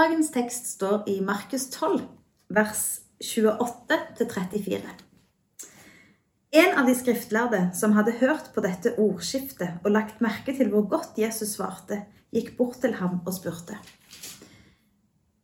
Dagens tekst står i Markus 12, vers 28-34. En av de skriftlærde som hadde hørt på dette ordskiftet og lagt merke til hvor godt Jesus svarte, gikk bort til ham og spurte.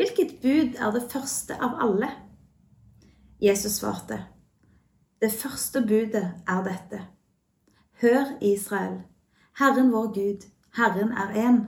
Hvilket bud er det første av alle? Jesus svarte. Det første budet er dette. Hør, Israel. Herren vår Gud, Herren er én.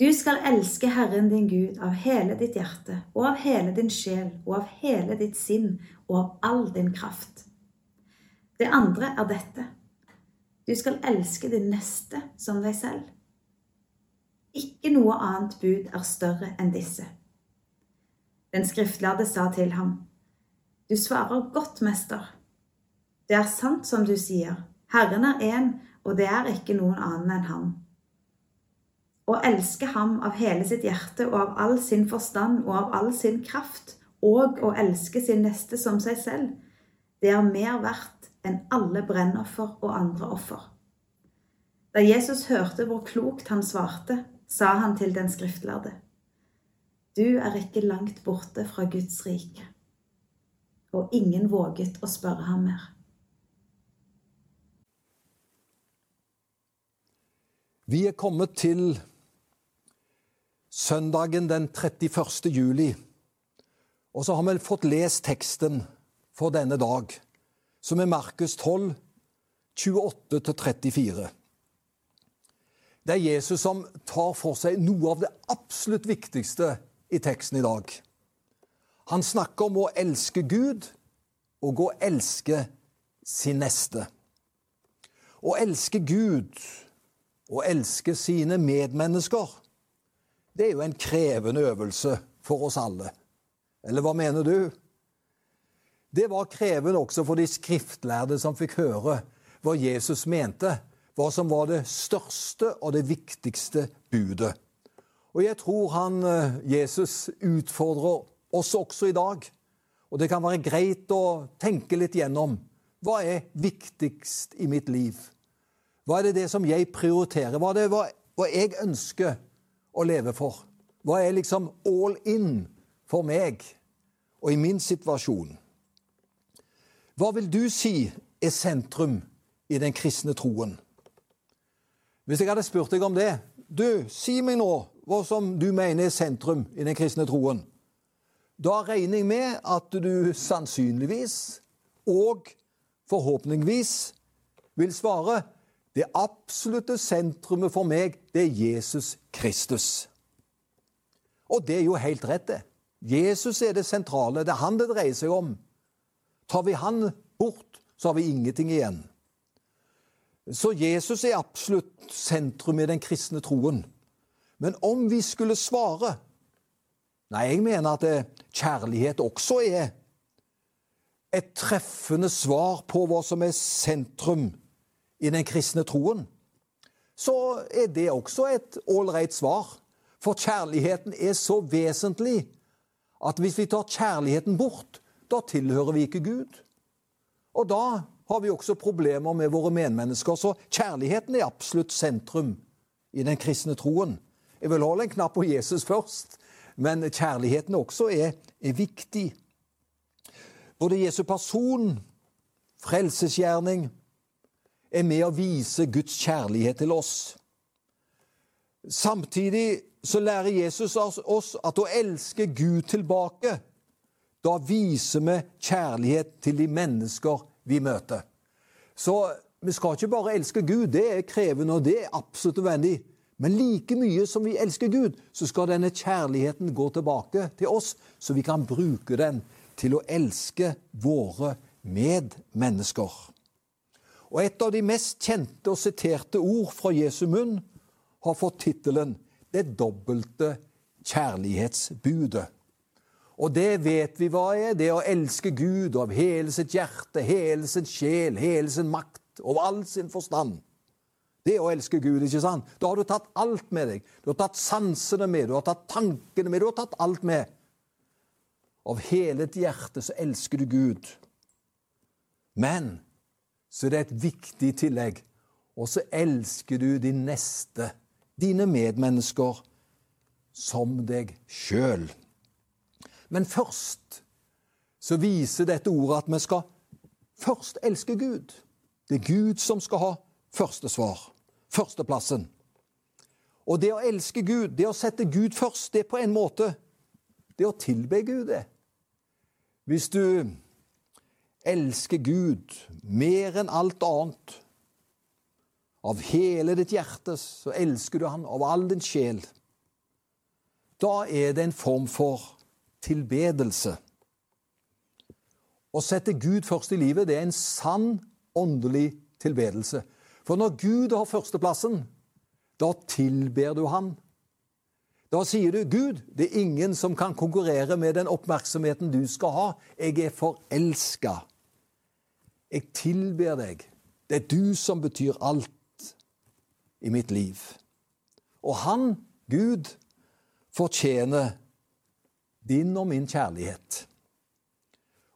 Du skal elske Herren din Gud av hele ditt hjerte og av hele din sjel og av hele ditt sinn og av all din kraft. Det andre er dette. Du skal elske din neste som deg selv. Ikke noe annet bud er større enn disse. Den skriftlærde sa til ham, Du svarer godt, mester. Det er sant som du sier, Herren er én, og det er ikke noen annen enn ham. Å elske ham av hele sitt hjerte og av all sin forstand og av all sin kraft, og å elske sin neste som seg selv, det er mer verdt enn alle brennoffer og andre offer. Da Jesus hørte hvor klokt han svarte, sa han til den skriftlærde, Du er ikke langt borte fra Guds rike. Og ingen våget å spørre ham mer. Vi er kommet til søndagen den 31. juli. Og så har vi fått lest teksten for denne dag, som er Markus 12, 28-34. Det er Jesus som tar for seg noe av det absolutt viktigste i teksten i dag. Han snakker om å elske Gud og å elske sin neste. Å elske Gud og elske sine medmennesker, det er jo en krevende øvelse for oss alle. Eller hva mener du? Det var krevende også for de skriftlærde som fikk høre hva Jesus mente, hva som var det største og det viktigste budet. Og jeg tror han, eh, Jesus utfordrer oss også i dag. Og det kan være greit å tenke litt gjennom. Hva er viktigst i mitt liv? Hva er det, det som jeg prioriterer? Hva er det hva, hva jeg ønsker å leve for? Hva er liksom all in for meg og i min situasjon? Hva vil du si er sentrum i den kristne troen? Hvis jeg hadde spurt deg om det Du, si meg nå hva som du mener er sentrum i den kristne troen. Da regner jeg med at du sannsynligvis og forhåpentligvis vil svare det absolutte sentrumet for meg, det er Jesus Kristus. Og det er jo helt rett, det. Jesus er det sentrale. Det er han det dreier seg om. Tar vi han bort, så har vi ingenting igjen. Så Jesus er absolutt sentrum i den kristne troen. Men om vi skulle svare Nei, jeg mener at kjærlighet også er et treffende svar på hva som er sentrum i den kristne troen, så er det også et ålreit svar. For kjærligheten er så vesentlig at hvis vi tar kjærligheten bort, da tilhører vi ikke Gud. Og da har vi også problemer med våre medmennesker. Så kjærligheten er absolutt sentrum i den kristne troen. Jeg vil holde en knapp på Jesus først, men kjærligheten også er, er viktig. Både Jesu person, frelsesgjerning er med å vise Guds kjærlighet til oss. Samtidig så lærer Jesus oss at å elske Gud tilbake, da viser vi kjærlighet til de mennesker vi møter. Så vi skal ikke bare elske Gud, det er krevende, og det er absolutt nødvendig. Men like mye som vi elsker Gud, så skal denne kjærligheten gå tilbake til oss, så vi kan bruke den til å elske våre medmennesker. Og et av de mest kjente og siterte ord fra Jesu munn har fått tittelen 'Det dobbelte kjærlighetsbudet'. Og det vet vi hva er. Det å elske Gud av hele sitt hjerte, hele sin sjel, hele sin makt, av all sin forstand. Det å elske Gud, ikke sant? Da har du tatt alt med deg. Du har tatt sansene med, du har tatt tankene med, du har tatt alt med. Av hele ditt hjerte så elsker du Gud. Men så det er et viktig tillegg. Og så elsker du din neste, dine medmennesker, som deg sjøl. Men først så viser dette ordet at vi skal først elske Gud. Det er Gud som skal ha første svar, førsteplassen. Og det å elske Gud, det å sette Gud først, det er på en måte det å tilbe Gud, det. Hvis du elsker Gud mer enn alt annet, av hele ditt hjerte, så elsker du Han av all din sjel. Da er det en form for tilbedelse. Å sette Gud først i livet, det er en sann åndelig tilbedelse. For når Gud har førsteplassen, da tilber du Han. Da sier du, 'Gud, det er ingen som kan konkurrere med den oppmerksomheten du skal ha. Jeg er forelska. Jeg tilber deg. Det er du som betyr alt i mitt liv. Og han, Gud, fortjener din og min kjærlighet.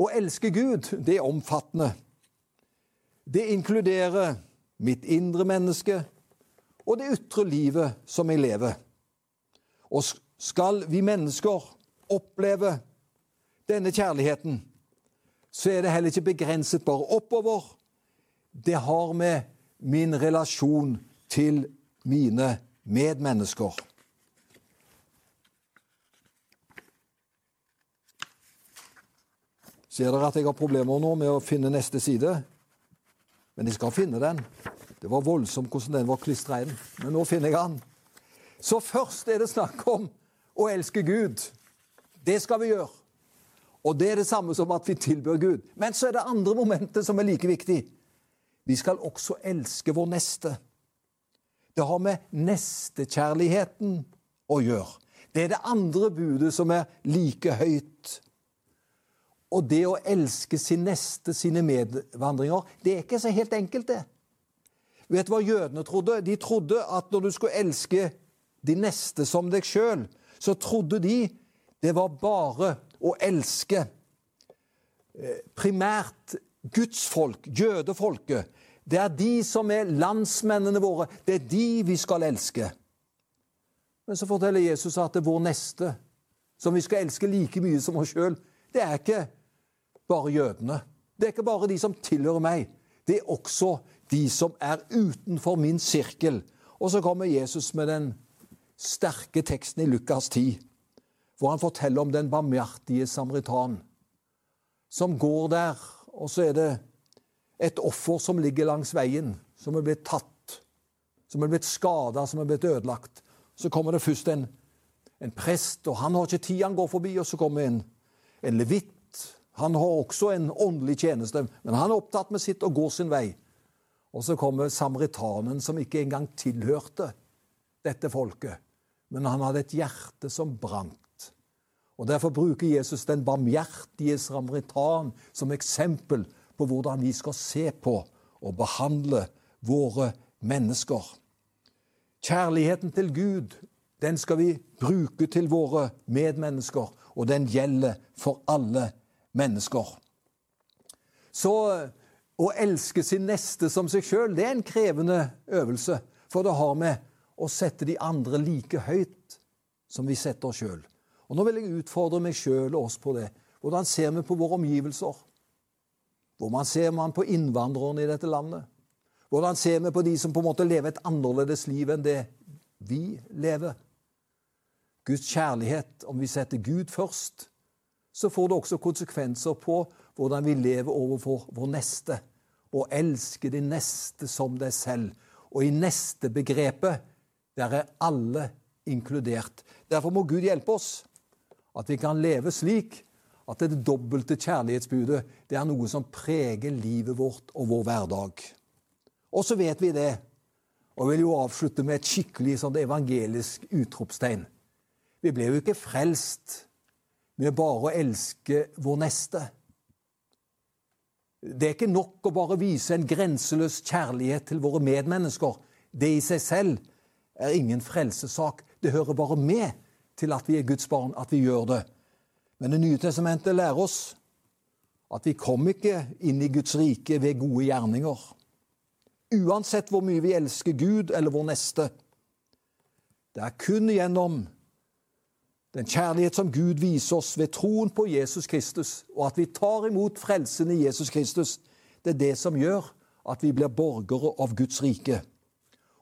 Å elske Gud, det er omfattende. Det inkluderer mitt indre menneske og det ytre livet som jeg lever. Og skal vi mennesker oppleve denne kjærligheten, så er det heller ikke begrenset bare oppover. Det har med min relasjon til mine medmennesker. Ser dere at jeg har problemer nå med å finne neste side? Men jeg skal finne den. Det var voldsomt hvordan den var klistra inn, men nå finner jeg den. Så først er det snakk om å elske Gud. Det skal vi gjøre. Og det er det samme som at vi tilbør Gud. Men så er det andre momentet som er like viktig. Vi skal også elske vår neste. Det har med nestekjærligheten å gjøre. Det er det andre budet som er like høyt. Og det å elske sin neste, sine medvandringer, det er ikke så helt enkelt, det. Vet du hva jødene trodde? De trodde at når du skulle elske de neste som deg sjøl, så trodde de det var bare å elske eh, primært Guds folk, jødefolket. Det er de som er landsmennene våre. Det er de vi skal elske. Men så forteller Jesus at det er vår neste, som vi skal elske like mye som oss sjøl, det er ikke bare jødene. Det er ikke bare de som tilhører meg. Det er også de som er utenfor min sirkel. Og så kommer Jesus med den sterke teksten i Lukas 10, hvor han forteller om den barmhjertige samaritan som går der, og så er det et offer som ligger langs veien, som er blitt tatt, som er blitt skada, som er blitt ødelagt. Så kommer det først en, en, prest, og han har ikke tid, han går forbi, og så kommer en, en levitt. Han har også en åndelig tjeneste, men han er opptatt med sitt og går sin vei. Og så kommer samaritanen, som ikke engang tilhørte dette folket, men han hadde et hjerte som brant. Og Derfor bruker Jesus den barmhjertige samaritan som eksempel på hvordan vi skal se på og behandle våre mennesker. Kjærligheten til Gud den skal vi bruke til våre medmennesker, og den gjelder for alle mennesker. Så å elske sin neste som seg sjøl, det er en krevende øvelse. For det har med å sette de andre like høyt som vi setter oss sjøl. Og nå vil jeg utfordre meg sjøl og oss på det. Hvordan ser vi på våre omgivelser? Hvordan ser man på innvandrerne i dette landet? Hvordan ser vi på de som på en måte lever et annerledes liv enn det vi lever? Guds kjærlighet, om vi setter Gud først, så får det også konsekvenser på hvordan vi lever overfor vår neste. Å elske de neste som deg selv. Og i neste begrepet, der er alle inkludert. Derfor må Gud hjelpe oss, at vi kan leve slik at det dobbelte kjærlighetsbudet det er noe som preger livet vårt og vår hverdag. Og så vet vi det, og jeg vil jo avslutte med et skikkelig sånn evangelisk utropstegn. Vi ble jo ikke frelst med bare å elske vår neste. Det er ikke nok å bare vise en grenseløs kjærlighet til våre medmennesker. Det i seg selv er ingen frelsesak. Det hører bare med til at vi er Guds barn, at vi gjør det. Men Det nye testamentet lærer oss at vi kom ikke inn i Guds rike ved gode gjerninger. Uansett hvor mye vi elsker Gud eller vår neste. Det er kun gjennom Den kjærlighet som Gud viser oss ved troen på Jesus Kristus, og at vi tar imot frelsen i Jesus Kristus, det er det som gjør at vi blir borgere av Guds rike.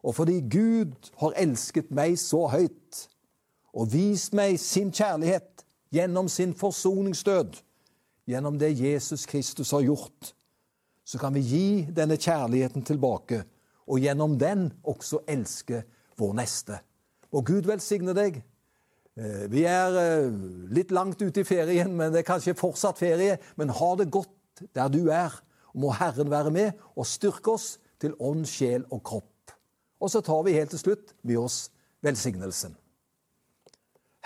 Og fordi Gud har elsket meg så høyt og vist meg sin kjærlighet gjennom sin forsoningsdød, gjennom det Jesus Kristus har gjort, så kan vi gi denne kjærligheten tilbake, og gjennom den også elske vår neste. Og Gud velsigne deg. Eh, vi er eh, litt langt ute i ferien, men det er kanskje fortsatt ferie. Men ha det godt der du er. Må Herren være med og styrke oss til ånd, sjel og kropp. Og så tar vi helt til slutt med oss velsignelsen.